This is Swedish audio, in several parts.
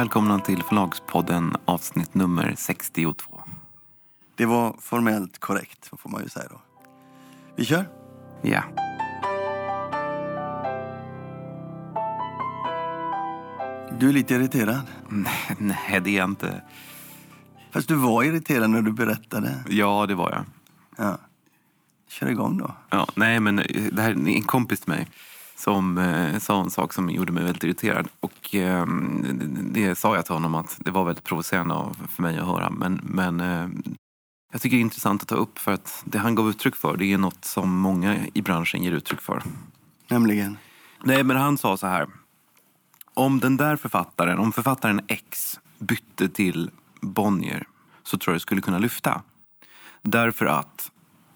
Välkomna till Förlagspodden avsnitt nummer 62. Det var formellt korrekt, får man ju säga då. Vi kör. Ja. Du är lite irriterad. Nej, det är jag inte. Fast du var irriterad när du berättade. Ja, det var jag. Ja. Kör igång då. Ja, nej, men det här är en kompis till mig som eh, sa en sak som gjorde mig väldigt irriterad. Och eh, det sa jag till honom att det var väldigt provocerande för mig att höra. Men, men eh, jag tycker det är intressant att ta upp för att det han gav uttryck för det är något som många i branschen ger uttryck för. Nämligen. Nej, men han sa så här. Om den där författaren, om författaren X bytte till Bonnier så tror jag det skulle kunna lyfta. Därför att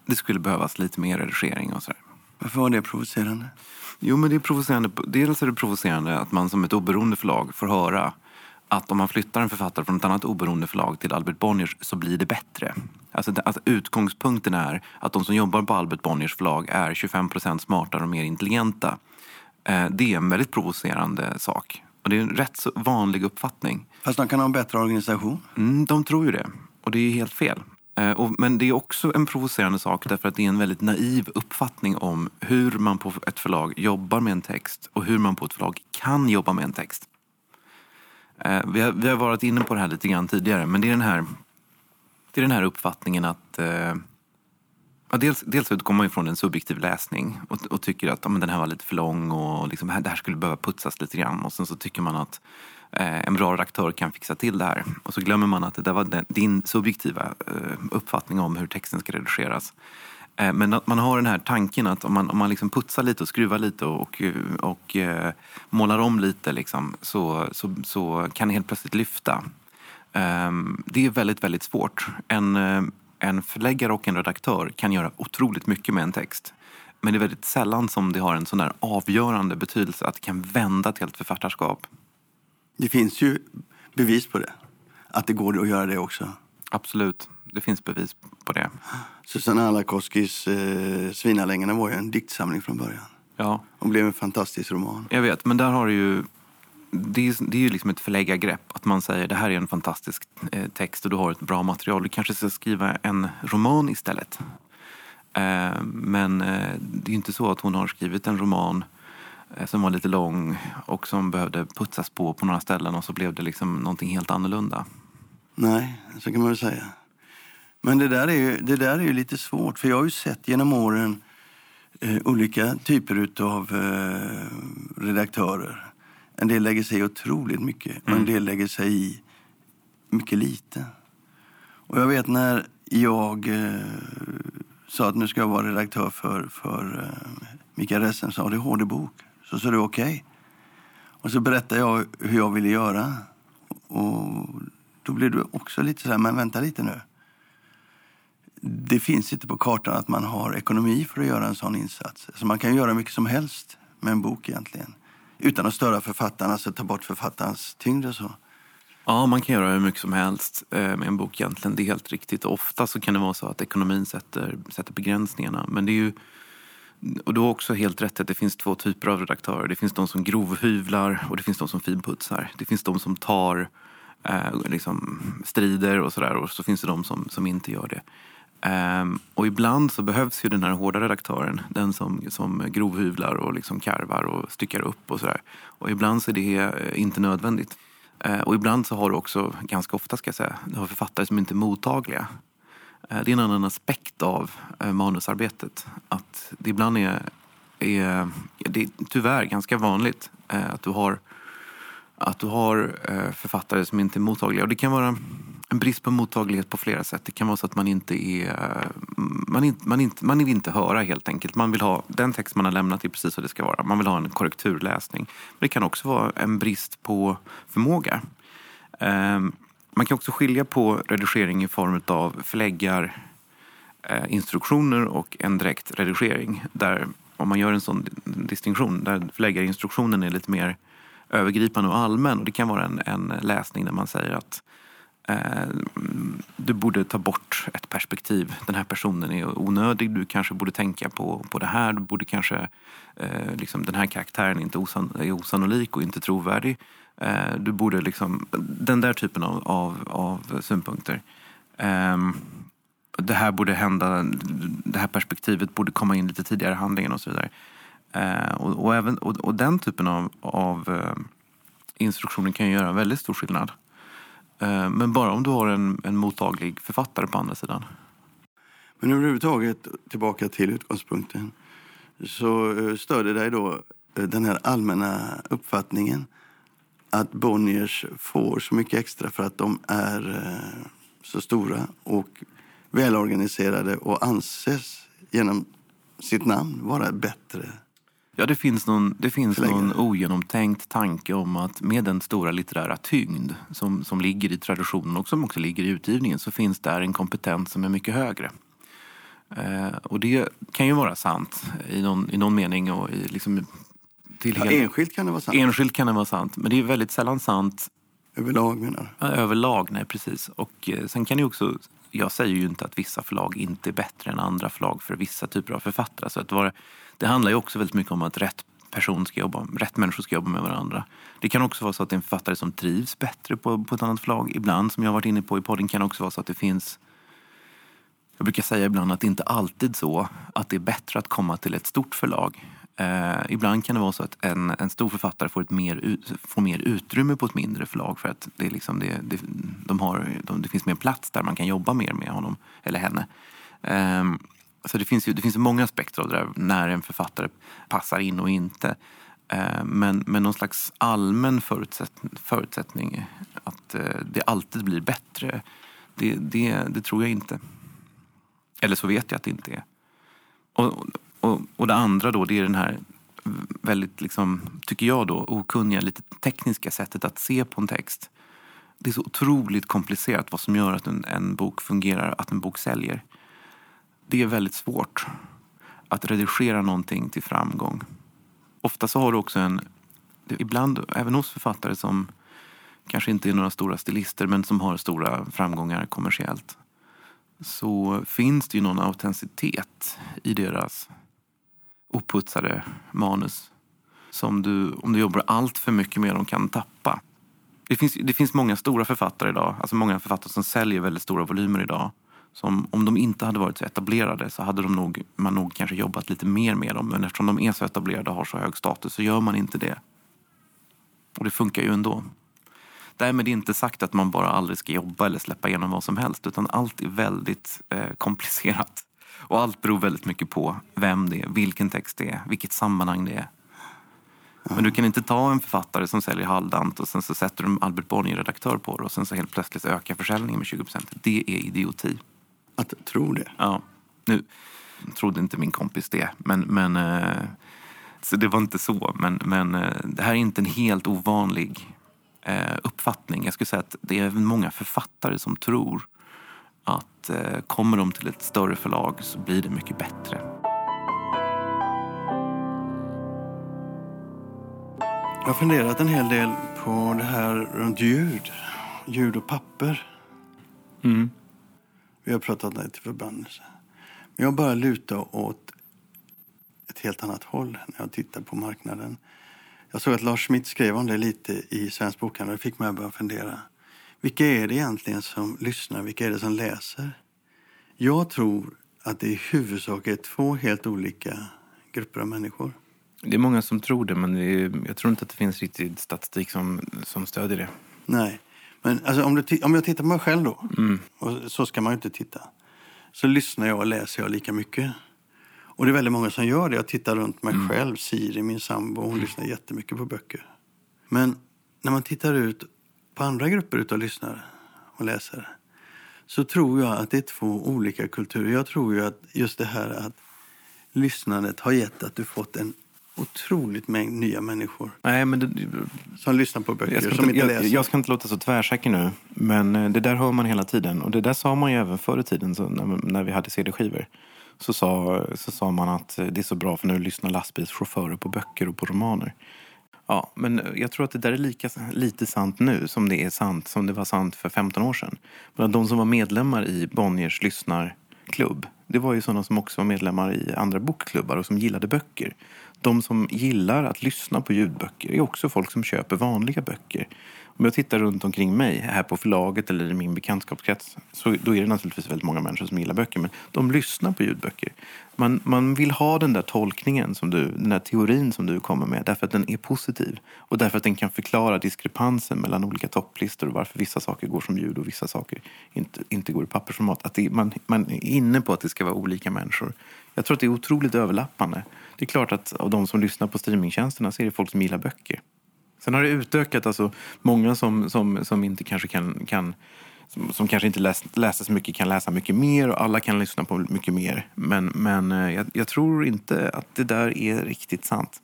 det skulle behövas lite mer redigering och sådär. Varför var det provocerande? Jo, men det är provocerande. Dels är det provocerande att man som ett oberoende förlag får höra att om man flyttar en författare från ett annat oberoende förlag till Albert Bonniers så blir det bättre. Alltså att utgångspunkten är att de som jobbar på Albert Bonniers förlag är 25 procent smartare och mer intelligenta. Eh, Det är en väldigt provocerande sak. Och det är en rätt så vanlig uppfattning. Fast de kan ha en bättre organisation. Mm, de tror ju det. Och det är helt fel. Eh, men det är också en provocerande sak därför att det är en väldigt naiv uppfattning om hur man på ett förlag jobbar med en text och hur man på ett förlag kan jobba med en text. Eh, vi, har, vi har varit inne på det här lite grann tidigare men det är den här, det är den här uppfattningen att eh, Ja, dels, dels utgår man ju från en subjektiv läsning och, och tycker att ja, men den här var lite för lång och liksom, det här skulle behöva putsas lite grann. Och sen så tycker man att Eh, en bra redaktör kan fixa till det här. Och så glömmer man att det där var din subjektiva eh, uppfattning om hur texten ska redigeras. Eh, men att man har den här tanken att om man, om man liksom putsar lite och skruvar lite och, och, och målar om lite liksom, så, så, så kan det helt plötsligt lyfta. Ehm, det är väldigt, väldigt svårt. En, en förläggare och en redaktör kan göra otroligt mycket med en text. Men det är väldigt sällan som det har en sån där avgörande betydelse att det kan vända till ett författarskap. Det finns ju bevis på det. Att det går att göra det också. Absolut, det finns bevis på det. Susanna Alakoskis eh, Svinalängorna var ju en diktsamling från början. Ja, Och blev en fantastisk roman. jag vet. Men där har du ju... Det är, det är ju liksom ett förläggargrepp. Att man säger det här är en fantastisk eh, text och du har ett bra material. Du kanske ska skriva en roman istället. Eh, men eh, det är ju inte så att hon har skrivit en roman som var lite lång och som behövde putsas på på några ställen och så blev det liksom någonting helt annorlunda. Nej, så kan man väl säga. Men det där är ju, det där är ju lite svårt. För jag har ju sett genom åren eh, olika typer av eh, redaktörer. En del lägger sig i otroligt mycket och en del lägger sig i mycket lite. Och jag vet när jag eh, sa att nu ska jag vara redaktör för, för eh, Mikael Ressens ADHD-bok. Så sa du okej. Och så berättade jag hur jag ville göra. Och då blev du också lite så här, men vänta lite nu. Det finns inte på kartan att man har ekonomi för att göra en sån insats. Så man kan göra mycket som helst med en bok egentligen. Utan att störa författaren, alltså ta bort författarens tyngd och så. Ja, man kan göra hur mycket som helst eh, med en bok egentligen. Det är helt riktigt. Ofta så kan det vara så att ekonomin sätter, sätter begränsningarna. Men det är ju... Och du har också helt rätt att det finns två typer av redaktörer. Det finns de som grovhyvlar och det finns de som finputsar. Det finns de som tar eh, liksom, strider och sådär och så finns det de som, som inte gör det. Um, och ibland så behövs ju den här hårda redaktören, den som, som grovhyvlar och liksom karvar och styckar upp och sådär. Och ibland så är det eh, inte nödvändigt. Uh, och ibland så har du också, ganska ofta ska jag säga, du har författare som inte är mottagliga. Eh, det är en annan aspekt av eh, manusarbetet. Att det ibland är, är det är tyvärr ganska vanligt eh, att du har, att du har författare som inte är mottagliga. Och det kan vara en brist på mottaglighet på flera sätt. Det kan vara så att man inte är... Man, inte, man, inte, man vill inte höra helt enkelt. Man vill ha den text man har lämnat är precis vad det ska vara. Man vill ha en korrekturläsning. Men det kan också vara en brist på förmåga. Ehm, man kan också skilja på redigering i form av förläggar eh, instruktioner och en direkt redigering. Där om man gör en sån distinktion där förläggarinstruktionen är lite mer övergripande och allmän. Och det kan vara en, en läsning där man säger att Eh, du borde ta bort ett perspektiv. Den här personen är onödig. Du kanske borde tänka på, på det här. Du borde kanske, eh, liksom, den här karaktären är, inte osan, är osannolik och inte trovärdig. Eh, du borde liksom, den där typen av, av, av synpunkter. Eh, det här borde hända, det här perspektivet borde komma in lite tidigare i handlingen och så vidare. Eh, och, och, även, och, och, den typen av, av eh, instruktioner kan göra väldigt stor skillnad. Eh, men bara om du har en, en mottaglig författare på andra sidan. Men överhuvudtaget, tillbaka till utgångspunkten, så eh, stör det dig då eh, den här allmänna uppfattningen att Bonniers får så mycket extra för att de är så stora och välorganiserade och anses genom sitt namn vara bättre Ja, det finns, någon, det finns någon ogenomtänkt tanke om att med den stora litterära tyngd som, som ligger i traditionen och som också ligger i utgivningen så finns där en kompetens som är mycket högre. Eh, och det kan ju vara sant i någon, i någon mening. Och i, liksom, till ja, enskilt kan det vara sant. Enskilt kan det vara sant, men det är väldigt sällan sant Överlag menar du? överlag, nej precis. Och eh, sen kan det också, jag säger ju inte att vissa förlag inte är bättre än andra förlag för vissa typer av författare. Så att vara, det handlar ju också väldigt mycket om att rätt person ska jobba, rätt människor ska jobba med varandra. Det kan också vara så att det är en författare som trivs bättre på, på ett annat förlag. Ibland, som jag har varit inne på i podden, kan det också vara så att det finns jag brukar säga ibland att det inte alltid så att det är bättre att komma till ett stort förlag. Eh, ibland kan det vara så att en, en stor författare får, ett mer, får mer utrymme på ett mindre förlag för att det, är liksom det, det, de har, de, det finns mer plats där man kan jobba mer med honom eller henne. Eh, så det finns ju det finns många aspekter av det där, när en författare passar in och inte. Eh, men, men någon slags allmän förutsätt, förutsättning att eh, det alltid blir bättre, det, det, det, tror jag inte. Eller så vet jag att det inte är. Och, och, och det andra då, det är den här väldigt, liksom, tycker jag då, okunniga, lite tekniska sättet att se på en text. Det är så otroligt komplicerat vad som gör att en, en bok fungerar, att en bok säljer det är väldigt svårt att redigera någonting till framgång. Ofta så har du också en, ibland även hos författare som kanske inte är några stora stilister men som har stora framgångar kommersiellt så finns det ju någon autenticitet i deras oputsade manus som du, om du jobbar allt för mycket med dem, kan tappa. Det finns, det finns många stora författare idag, alltså många författare som säljer väldigt stora volymer idag som, om de inte hade varit så etablerade så hade de nog, man nog kanske jobbat lite mer med dem. Men eftersom de är så etablerade och har så hög status så gör man inte det. Och det funkar ju ändå. Därmed inte sagt att man bara aldrig ska jobba eller släppa igenom vad som helst. Utan allt är väldigt eh, komplicerat. Och allt beror väldigt mycket på vem det är, vilken text det är, vilket sammanhang det är. Men du kan inte ta en författare som säljer halvdant och sen så sätter du Albert Bonnier redaktör på det och sen så helt plötsligt ökar försäljningen med 20 procent. Det är idioti. Att tro det? Ja. Nu trodde inte min kompis det, men, men eh, så det var inte så. Men, men eh, det här är inte en helt ovanlig eh, uppfattning. Jag skulle säga att det är många författare som tror att kommer de till ett större förlag så blir det mycket bättre. Jag har funderat en hel del på det här runt ljud. Ljud och papper. Mm. Vi har pratat till förbannelse. Men jag bara lutar åt ett helt annat håll när jag tittar på marknaden. Jag såg att Lars Schmidt skrev om det lite i Svensk Bokhandel. Det fick mig att börja fundera. Vilka är det egentligen som lyssnar? Vilka är det som läser? Jag tror att det i huvudsak är två helt olika grupper av människor. Det är många som tror det, men det är, jag tror inte att det finns riktig statistik som, som stödjer det. Nej. Men alltså, om, du om jag tittar på mig själv då, mm. och så ska man ju inte titta, så lyssnar jag och läser jag lika mycket. Och det är väldigt många som gör det. Jag tittar runt mig mm. själv. Siri, min sambo, hon mm. lyssnar jättemycket på böcker. Men när man tittar ut på andra grupper av lyssnare och läsare så tror jag att det är två olika kulturer. Jag tror ju att just det här att lyssnandet har gett att du fått en otroligt mängd nya människor. Nej, men det, som lyssnar på böcker, som inte, inte jag, läser. Jag ska inte låta så tvärsäker nu, men eh, det där hör man hela tiden. Och det där sa man ju även förr i tiden så när, när vi hade CD-skivor. Så sa, så sa man att det är så bra för nu lyssnar lastbilschaufförer på böcker och på romaner. Ja, men jag tror att det där är lika lite sant nu som det är sant som det var sant för 15 år sedan. Men de som var medlemmar i Bonniers lyssnarklubb, det var ju sådana som också var medlemmar i andra bokklubbar och som gillade böcker. De som gillar att lyssna på ljudböcker är också folk som köper vanliga böcker. Om jag tittar runt omkring mig, här på förlaget eller i min bekantskapskrets, så då är det naturligtvis väldigt många människor som gillar böcker, men de lyssnar på ljudböcker. Man, man vill ha den där tolkningen, som du, den där teorin som du kommer med, därför att den är positiv. Och därför att den kan förklara diskrepansen mellan olika topplistor och varför vissa saker går som ljud och vissa saker inte, inte går i pappersformat. Att det, man, man är inne på att det ska vara olika människor. Jag tror att det är otroligt överlappande. Det är klart att av de som lyssnar på streamingtjänsterna så är det folk som gillar böcker. Sen har det utökat, alltså många som, som, som inte kanske kan, kan som, som kanske inte läs, läser så mycket kan läsa mycket mer och alla kan lyssna på mycket mer. Men, men eh, jag, jag tror inte att det där är riktigt sant.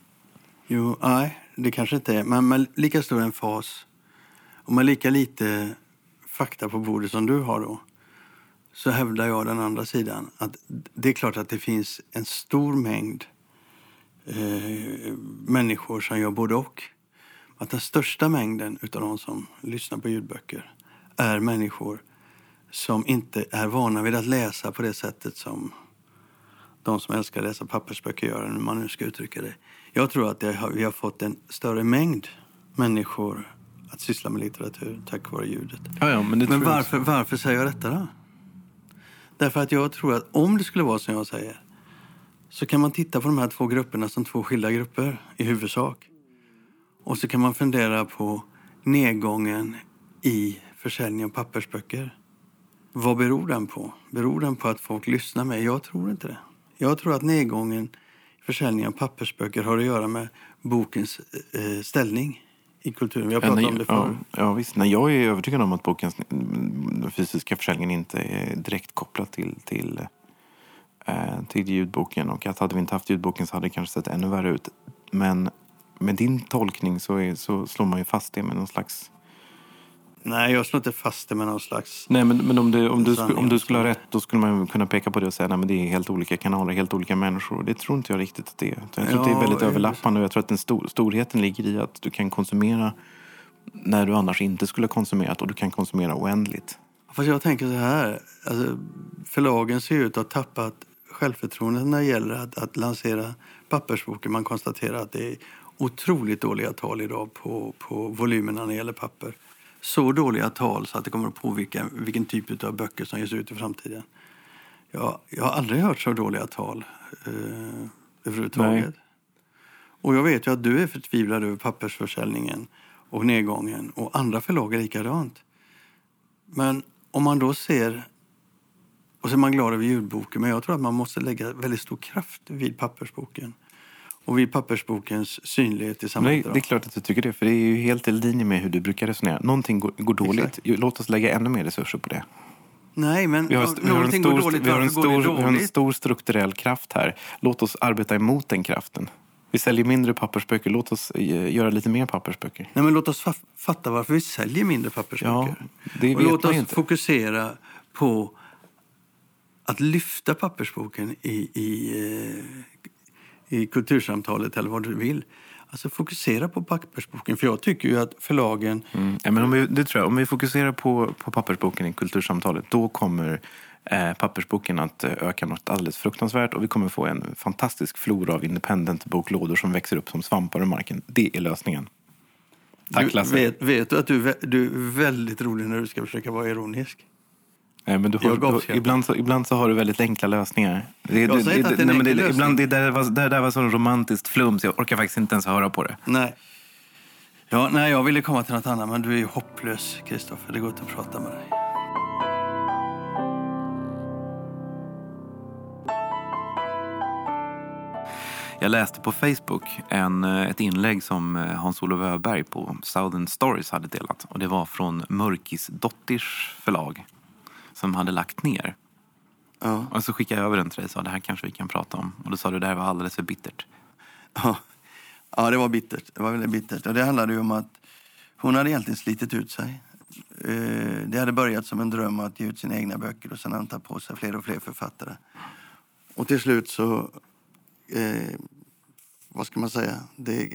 Jo, nej, det kanske inte är. Men med lika stor en fas och med lika lite fakta på bordet som du har då så hävdar jag den andra sidan att det är klart att det finns en stor mängd eh, människor som gör både och att den största mängden av de som lyssnar på ljudböcker är människor som inte är vana vid att läsa på det sättet som de som älskar att läsa pappersböcker gör, hur man nu ska uttrycka det. Jag tror att har, vi har fått en större mängd människor att syssla med litteratur tack vare ljudet. Ja, ja, men men varför, varför säger jag detta då? Därför att jag tror att om det skulle vara som jag säger så kan man titta på de här två grupperna som två skilda grupper i huvudsak. Och så kan man fundera på nedgången i försäljningen av pappersböcker. Vad beror den på? Beror den på att folk lyssnar mer? Jag tror inte det. Jag tror att nedgången i försäljningen av pappersböcker har att göra med bokens eh, ställning i kulturen. Vi har pratat om det förr. Ja, ja, visst. Nej, jag är övertygad om att bokens fysiska försäljningen inte är direkt kopplad till, till, eh, till ljudboken. Och att hade vi inte haft ljudboken så hade det kanske sett ännu värre ut. Men med din tolkning så, är, så slår man ju fast det med någon slags... Nej, jag slår inte fast det med någon slags... Nej, men, men om, du, om, du, om du skulle ha rätt då skulle man kunna peka på det och säga att det är helt olika kanaler, helt olika människor. Det tror inte jag riktigt att det är. Jag tror ja, att det är väldigt överlappande och jag tror att den stor, storheten ligger i att du kan konsumera när du annars inte skulle ha konsumerat och du kan konsumera oändligt. Fast jag tänker så här, alltså, förlagen ser ut att ha tappat självförtroendet när det gäller att, att lansera pappersboken. Man konstaterar att det är otroligt dåliga tal idag på, på volymerna när det gäller papper. Så dåliga tal så att det kommer att påverka vilken typ av böcker som ges ut i framtiden. Jag, jag har aldrig hört så dåliga tal eh, överhuvudtaget. Nej. Och jag vet ju att du är förtvivlad över pappersförsäljningen och nedgången och andra förlag är likadant. Men om man då ser och så är man glad över ljudboken, men jag tror att man måste lägga väldigt stor kraft vid pappersboken och vid pappersbokens synlighet i samhället. Nej, det är klart att du tycker det, för det är ju helt i linje med hur du brukar resonera. Någonting går, går dåligt, Exakt. låt oss lägga ännu mer resurser på det. Nej, men vi har, vi har någonting stor, går dåligt, vi har, en stor, dåligt? vi har en stor strukturell kraft här. Låt oss arbeta emot den kraften. Vi säljer mindre pappersböcker, låt oss eh, göra lite mer pappersböcker. Nej, men låt oss fatta varför vi säljer mindre pappersböcker. Ja, det och låt oss inte. fokusera på att lyfta pappersboken i, i eh, i kultursamtalet eller vad du vill. Alltså fokusera på pappersboken. För jag tycker ju att förlagen... Mm. Ja, men om vi, det tror jag. Om vi fokuserar på, på pappersboken i kultursamtalet då kommer eh, pappersboken att eh, öka något alldeles fruktansvärt och vi kommer få en fantastisk flora av independent-boklådor som växer upp som svampar ur marken. Det är lösningen. Tack Lasse. Vet, vet, du att du, du är väldigt rolig när du ska försöka vara ironisk? Nej, men du har, du, ibland, så, ibland så har du väldigt enkla lösningar. Det, jag säger inte att det är en enkel lösning. Ibland, det där var, det där var så romantiskt flum så jag orkar faktiskt inte ens höra på det. Nej. Ja, nej, jag ville komma till något annat, men du är ju hopplös, Kristoffer. Det går inte att prata med dig. Jag läste på Facebook en, ett inlägg som Hans-Olof Öberg på Southern Stories hade delat. Och Det var från Mörkis Dotters förlag som hade lagt ner. Ja. Och så skickade jag över den till dig och sa det här kanske vi kan prata om. Och då sa du det här var alldeles för bittert. Ja, ja det var bittert. Det var väldigt bittert. Och det handlade ju om att hon hade egentligen slitit ut sig. Eh, det hade börjat som en dröm att ge ut sina egna böcker och sen tagit på sig fler och fler författare. Och till slut så, eh, vad ska man säga, det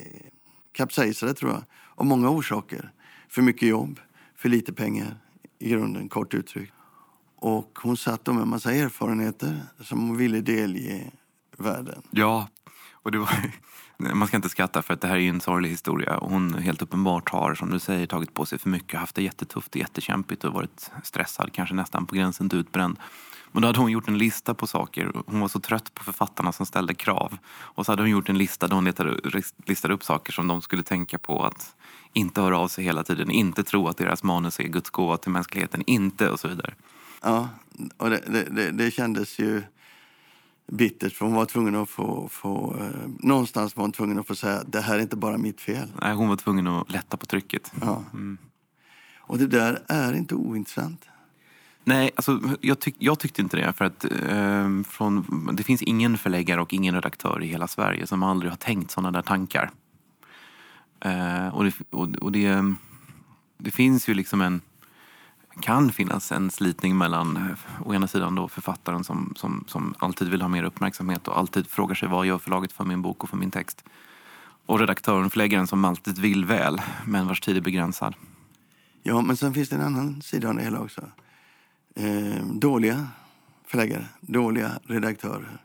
kapsejsade tror jag. Av många orsaker. För mycket jobb, för lite pengar i grunden, kort uttryckt. Och hon satt med en massa erfarenheter som hon ville delge världen. Ja, och det var, man ska inte skratta för att det här är ju en sorglig historia. Hon helt uppenbart har, som du säger, tagit på sig för mycket, haft det jättetufft och jättekämpigt och varit stressad, kanske nästan på gränsen till utbränd. Men då hade hon gjort en lista på saker. Hon var så trött på författarna som ställde krav. Och så hade hon gjort en lista där hon letade, listade upp saker som de skulle tänka på. Att inte höra av sig hela tiden, inte tro att deras manus är Guds gåva till mänskligheten, inte och så vidare. Ja, och det, det, det, kändes ju bittert för hon var tvungen att få, få eh, någonstans var hon tvungen att få säga det här är inte bara mitt fel. Nej, hon var tvungen att lätta på trycket. Ja. Och det där är inte ointressant. Nej, alltså, jag, tyck, jag tyckte inte det. För att, eh, från, det finns ingen förläggare och ingen redaktör i hela Sverige som aldrig har tänkt sådana där tankar. Eh, och det, och, och det, det finns ju liksom en kan finnas en slitning mellan eh, å ena sidan då författaren som, som, som alltid vill ha mer uppmärksamhet och alltid frågar sig vad gör förlaget för min bok och för min text. Och redaktören, förläggaren som alltid vill väl men vars tid är begränsad. Ja, men sen finns det en annan sida av det hela också. Eh, dåliga förläggare, dåliga redaktörer,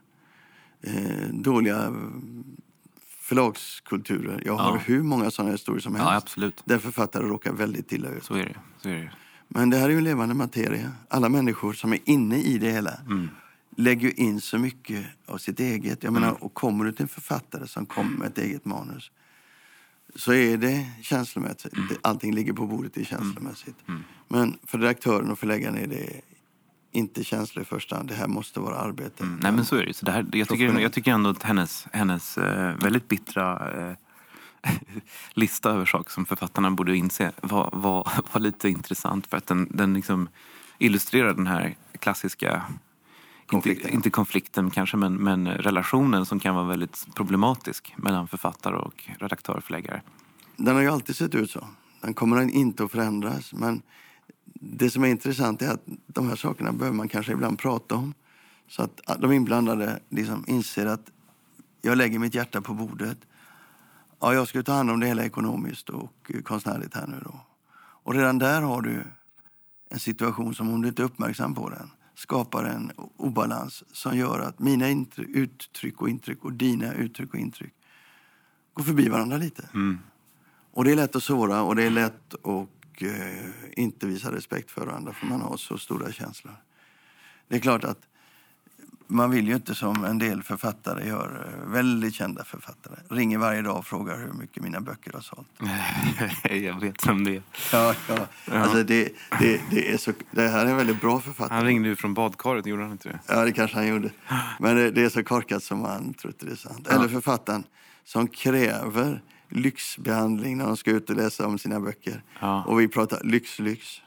eh, dåliga förlagskulturer. Jag har Ja. hur många sådana historier som helst. Ja, absolut. Där författare råkar väldigt illa ut. Så är det. Så är det. Men det här är ju en levande materia. Alla människor som är inne i det hela lägger ju in så mycket av sitt eget. Jag menar, och kommer du till en författare som kommer med ett eget manus så är det känslomässigt. Allting ligger på bordet i känslomässigt. Men för redaktören och förläggaren är det inte känslor i första hand. Det här måste vara arbete. Nej men så är det. Så det här, jag, tycker, jag tycker ändå att hennes, hennes eh, väldigt bittra eh, lista över saker som författarna borde inse var, var, var lite intressant för att den, den liksom illustrerar den här klassiska Konflikten. Inte, inte konflikten kanske, men, men relationen som kan vara väldigt problematisk mellan författare och redaktör förläggare. Den har ju alltid sett ut så. Den kommer inte att förändras. Men det som är intressant är att de här sakerna behöver man kanske ibland prata om. Så att de inblandade liksom inser att jag lägger mitt hjärta på bordet. Ja, jag ska ta hand om det hela ekonomiskt och konstnärligt här nu då. Och redan där har du en situation som om du inte är uppmärksam på den skapar en obalans som gör att mina uttryck och intryck och dina uttryck och intryck går förbi varandra lite. Och det är lätt att såra och det är lätt att eh, inte visa respekt för varandra för man har så stora känslor. Det är klart att man vill ju inte som en del författare gör, väldigt kända författare, ringer varje dag och frågar hur mycket mina böcker har sålt. jag vet vem det är. Ja, ja. Alltså det, det, det, är så, det här är en väldigt bra författare. Han ringde ju från badkaret, gjorde han inte det? Ja, det kanske han gjorde. Men det, det är så korkat som man tror inte det är sant. Eller författaren som kräver lyxbehandling när de ska ut och läsa om sina böcker. Ja. Och vi pratar lyx-lyx.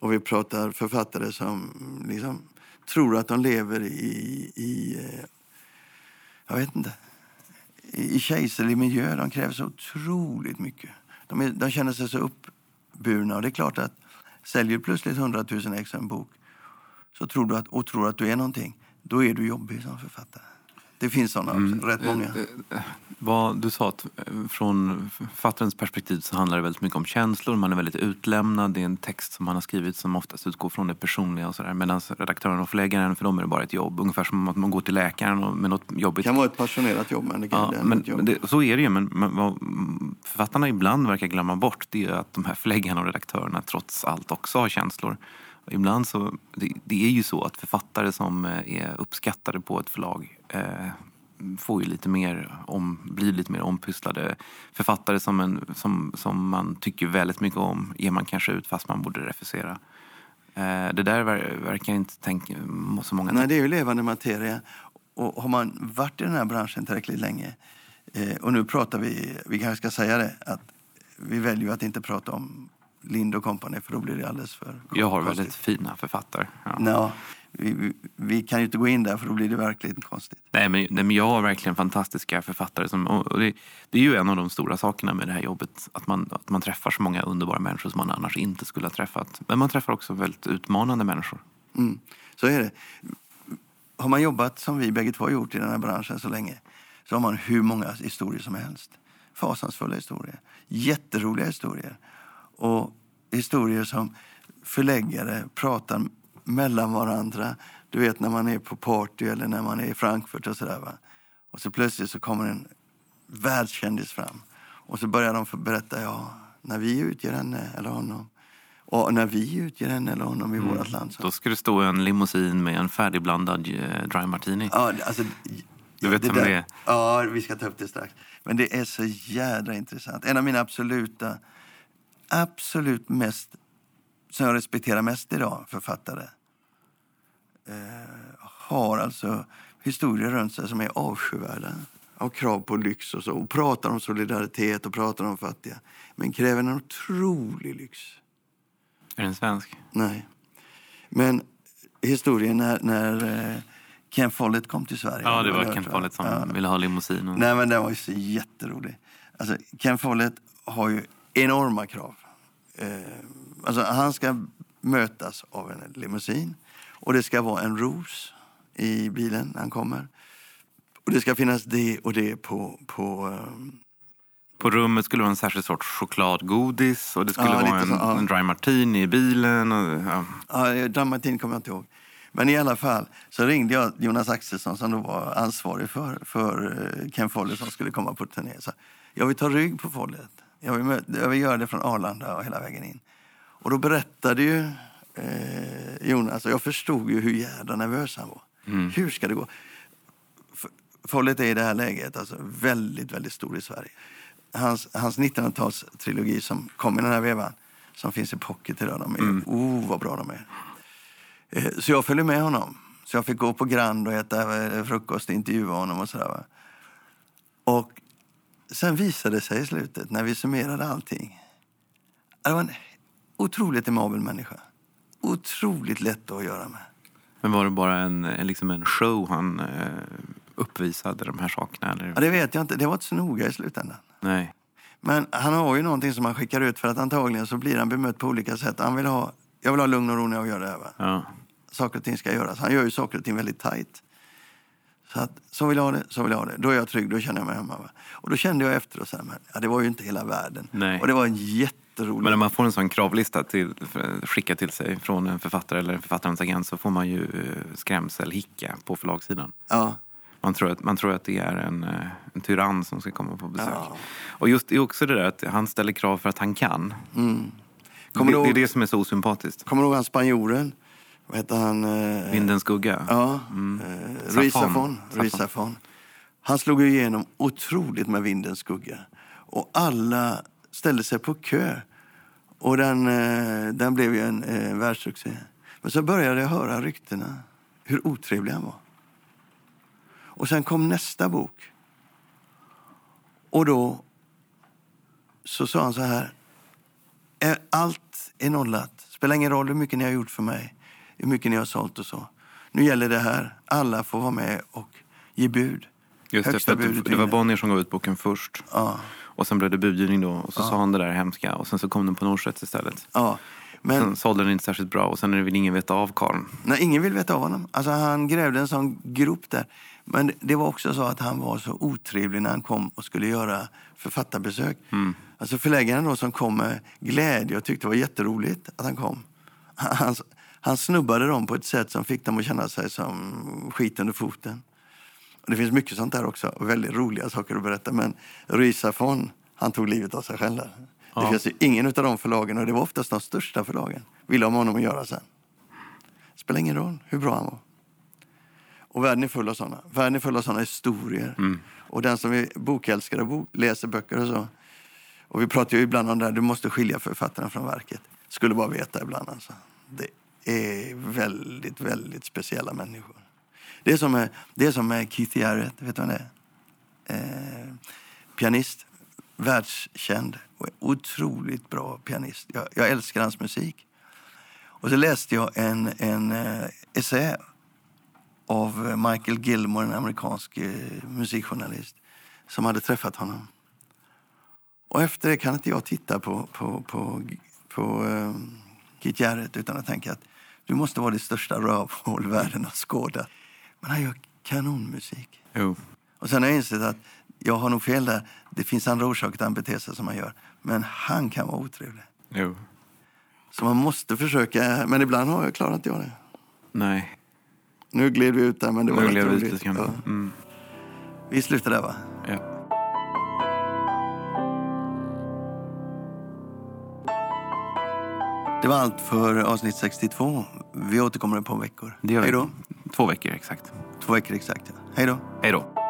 Och vi pratar författare som liksom tror att de lever i, i eh, jag vet inte, i kejserlig miljö. De kräver så otroligt mycket. De, är, de känner sig så uppburna. Och det är klart att säljer du plötsligt 100 000 ex en bok så tror du att, och tror att du är någonting, då är du jobbig som författare. Det finns sådana också, rätt många. Vad du sa att eh, från författarens perspektiv så handlar det väldigt mycket om känslor. Man är väldigt utlämnad. Det är en text som man har skrivit som oftast utgår från det personliga. och. Medan redaktören och förläggaren, för dem är det bara ett jobb. Ungefär som att man går till läkaren med något Det jobbigt. kan vara ett passionerat jobb, men det kan Ja, det men, jobb. det, så är det ju. Men, men vad författarna ibland verkar glömma bort det är att de här förläggarna och redaktörerna trots allt också har känslor. Ibland så, det, det är ju så att författare som eh, är uppskattade på ett förlag eh, får ju lite mer om, blir lite mer ompysslade. Författare som, en, som, som man tycker väldigt mycket om ger man kanske ut fast man borde refusera. Eh, det där ver, verkar inte tänka, så många Nej, det är ju levande materia. Och har man varit i den här branschen tillräckligt länge, eh, och nu pratar vi, vi kanske ska säga det, att vi väljer att inte prata om Lind och Company för då blir det alldeles för Jag har väldigt fina författare. Ja. Nå, vi, vi, vi kan ju inte gå in där för då blir det verkligen konstigt. Nej men, nej, men jag har verkligen fantastiska författare. Som, och och det, det är ju en av de stora sakerna med det här jobbet. Att man, att man träffar så många underbara människor som man annars inte skulle ha träffat. Men man träffar också väldigt utmanande människor. Mm. Så är det. Har man jobbat som vi bägge två har gjort i den här branschen så länge så har man hur många historier som helst. fasansfulla historier. Jätteroliga historier. Och historier som förläggare pratar mellan varandra. Du vet när man är på party eller när man är i Frankfurt och sådär. Va? Och så plötsligt så kommer en världskändis fram. Och så börjar de berätta, ja, när vi utger henne eller honom. Och när vi utger henne eller honom i mm. vårt land. Så. Då ska det stå en limousin med en färdigblandad eh, dry martini. Ja, alltså, du vet vem det är? Ja, vi ska ta upp det strax. Men det är så jädra intressant. En av mina absoluta, absolut mest, som jag respekterar mest idag, författare, har alltså historier runt sig som är avskyvärda. Av krav på lyx och så. Och pratar om solidaritet och pratar om fattiga. Men kräver en otrolig lyx. Är den svensk? Nej. Men historien när, när eh, Ken Follett kom till Sverige. Ja, det var Ken Follett som ja. ville ha limousin. Och... Nej, men den var ju så jätterolig. Alltså, Ken Follett har ju enorma krav. Eh, alltså, han ska mötas av en limousin och det ska vara en ros i bilen när han kommer. Och det ska finnas det och det på, på um... På rummet skulle det vara en särskild sorts chokladgodis och det skulle ja, vara en, så, ja. en, dry martini i bilen. Och, ja. ja, dry martini kommer jag inte ihåg. Men i alla fall så ringde jag Jonas Axelsson som då var ansvarig för, för eh, Ken Follett som skulle komma på turné. Så jag vill ta rygg på Follett. Jag vill, jag vill göra det från Arlanda och hela vägen in. Och då berättade ju eh, Jonas, och jag förstod ju hur jävla nervös han var. Mm. Hur ska det gå? Follett är i det här läget alltså väldigt, väldigt stor i Sverige. Hans, hans 1900-talstrilogi som kom i den här vevan, som finns i pocket idag, de är, mm. oh vad bra de är. Eh, så jag följde med honom. Så jag fick gå på Grand och äta eh, frukost och intervjua honom och sådär. Och sen visade det sig i slutet, när vi summerade allting, det var en otroligt emabel människa. Otroligt lätt att göra med. Men var det bara en, liksom en show han eh, uppvisade de här sakerna? Eller? Ja, det vet jag inte. Det var inte så noga i slutändan. Nej. Men han har ju någonting som han skickar ut för att antagligen så blir han bemött på olika sätt. Han vill ha, jag vill ha lugn och ro när jag gör det här. Va? Ja. Saker och ting ska göras. Han gör ju saker och ting väldigt tajt. Så att, så vill jag ha det, så vill jag ha det. Då är jag trygg, då känner jag mig hemma. Va? Och då kände jag efter och så här, men, ja, det var ju inte hela världen. Nej. Och det var en jätte jätteroligt. Men när man får en sån kravlista till, skickad till sig från en författare eller författarens agent så får man ju eh, skrämselhicka på förlagssidan. Ja. Man tror, att, man tror att det är en, eh, en tyrann som ska komma på besök. Ja. Och just det är också det där att han ställer krav för att han kan. Mm. Det, det, är det som är så osympatiskt. Kommer du ihåg han spanjoren? Vad heter han? Eh, Vindens skugga? Ja. Mm. Eh, Ruizafon. Han slog igenom otroligt med Vindens skugga. Och alla ställde sig på kö. Och den, eh, den blev ju en eh, världssuccé. Men så började jag höra ryktena hur otrevlig han var. Och sen kom nästa bok. Och då så sa han så här. Allt är nollat. Spelar ingen roll hur mycket ni har gjort för mig, hur mycket ni har sålt och så. Nu gäller det här. Alla får vara med och ge bud. Just Högsta det, budet det var Bonnier som gav ut boken först. Ja. Och sen blev det budgivning då. Och så ja. sa han det där hemska. Och sen så kom den på Norstedts istället. Ja. Men, sen sålde den inte särskilt bra och sen väl ingen veta av Karl. Nej, ingen vill veta av honom. Alltså, han grävde en sån grop där. Men det var också så att han var så otrevlig när han kom och skulle göra författarbesök. Mm. Alltså förläggaren då som kom med glädje och tyckte det var jätteroligt att han kom. Han, han snubbade dem på ett sätt som fick dem att känna sig som skit under foten. Det finns mycket sånt där också, väldigt roliga saker att berätta. Men Rysafon, han tog livet av sig själv. Ja. Det finns ju ingen av de förlagen, och det var oftast de största förlagen, ville ha med honom att göra sen. Spelar ingen roll hur bra han var. Och världen är full av såna. Världen är full av såna historier. Mm. Och den som är bokälskare och bok, läser böcker och så. Och vi pratar ju ibland om det här, du måste skilja författarna från verket. Skulle bara veta ibland alltså. Det är väldigt, väldigt speciella människor. Det är som med, det är som eh, Keith Jarrett, vet du vad det är? Eh, pianist, världskänd och otroligt bra pianist. Jag, jag, älskar hans musik. Och så läste jag en, en eh, essä av Michael Gilmore, en amerikansk eh, musikjournalist, som hade träffat honom. Och efter det kan inte jag titta på, på, på, på eh, Keith Jarrett utan att tänka att du måste vara det största rövhål världen har skådat. Men han gör kanonmusik. Jo. Och sen har jag insett att jag har nog fel där. Det finns andra orsaker till att han beter sig som man gör. Men han kan vara otrevlig. Jo. Så man måste försöka. Men ibland har jag klarat jag det. Nej. Nu gled vi ut där, men det var Nu rätt blev det roligt. skrämmande. Ja. Mm. Vi slutar där, va? Det var allt för avsnitt 62. Vi återkommer om ett par veckor. Det gör vi. Hej då. Två veckor exakt. Två veckor exakt. Ja. Hej då. Hej då.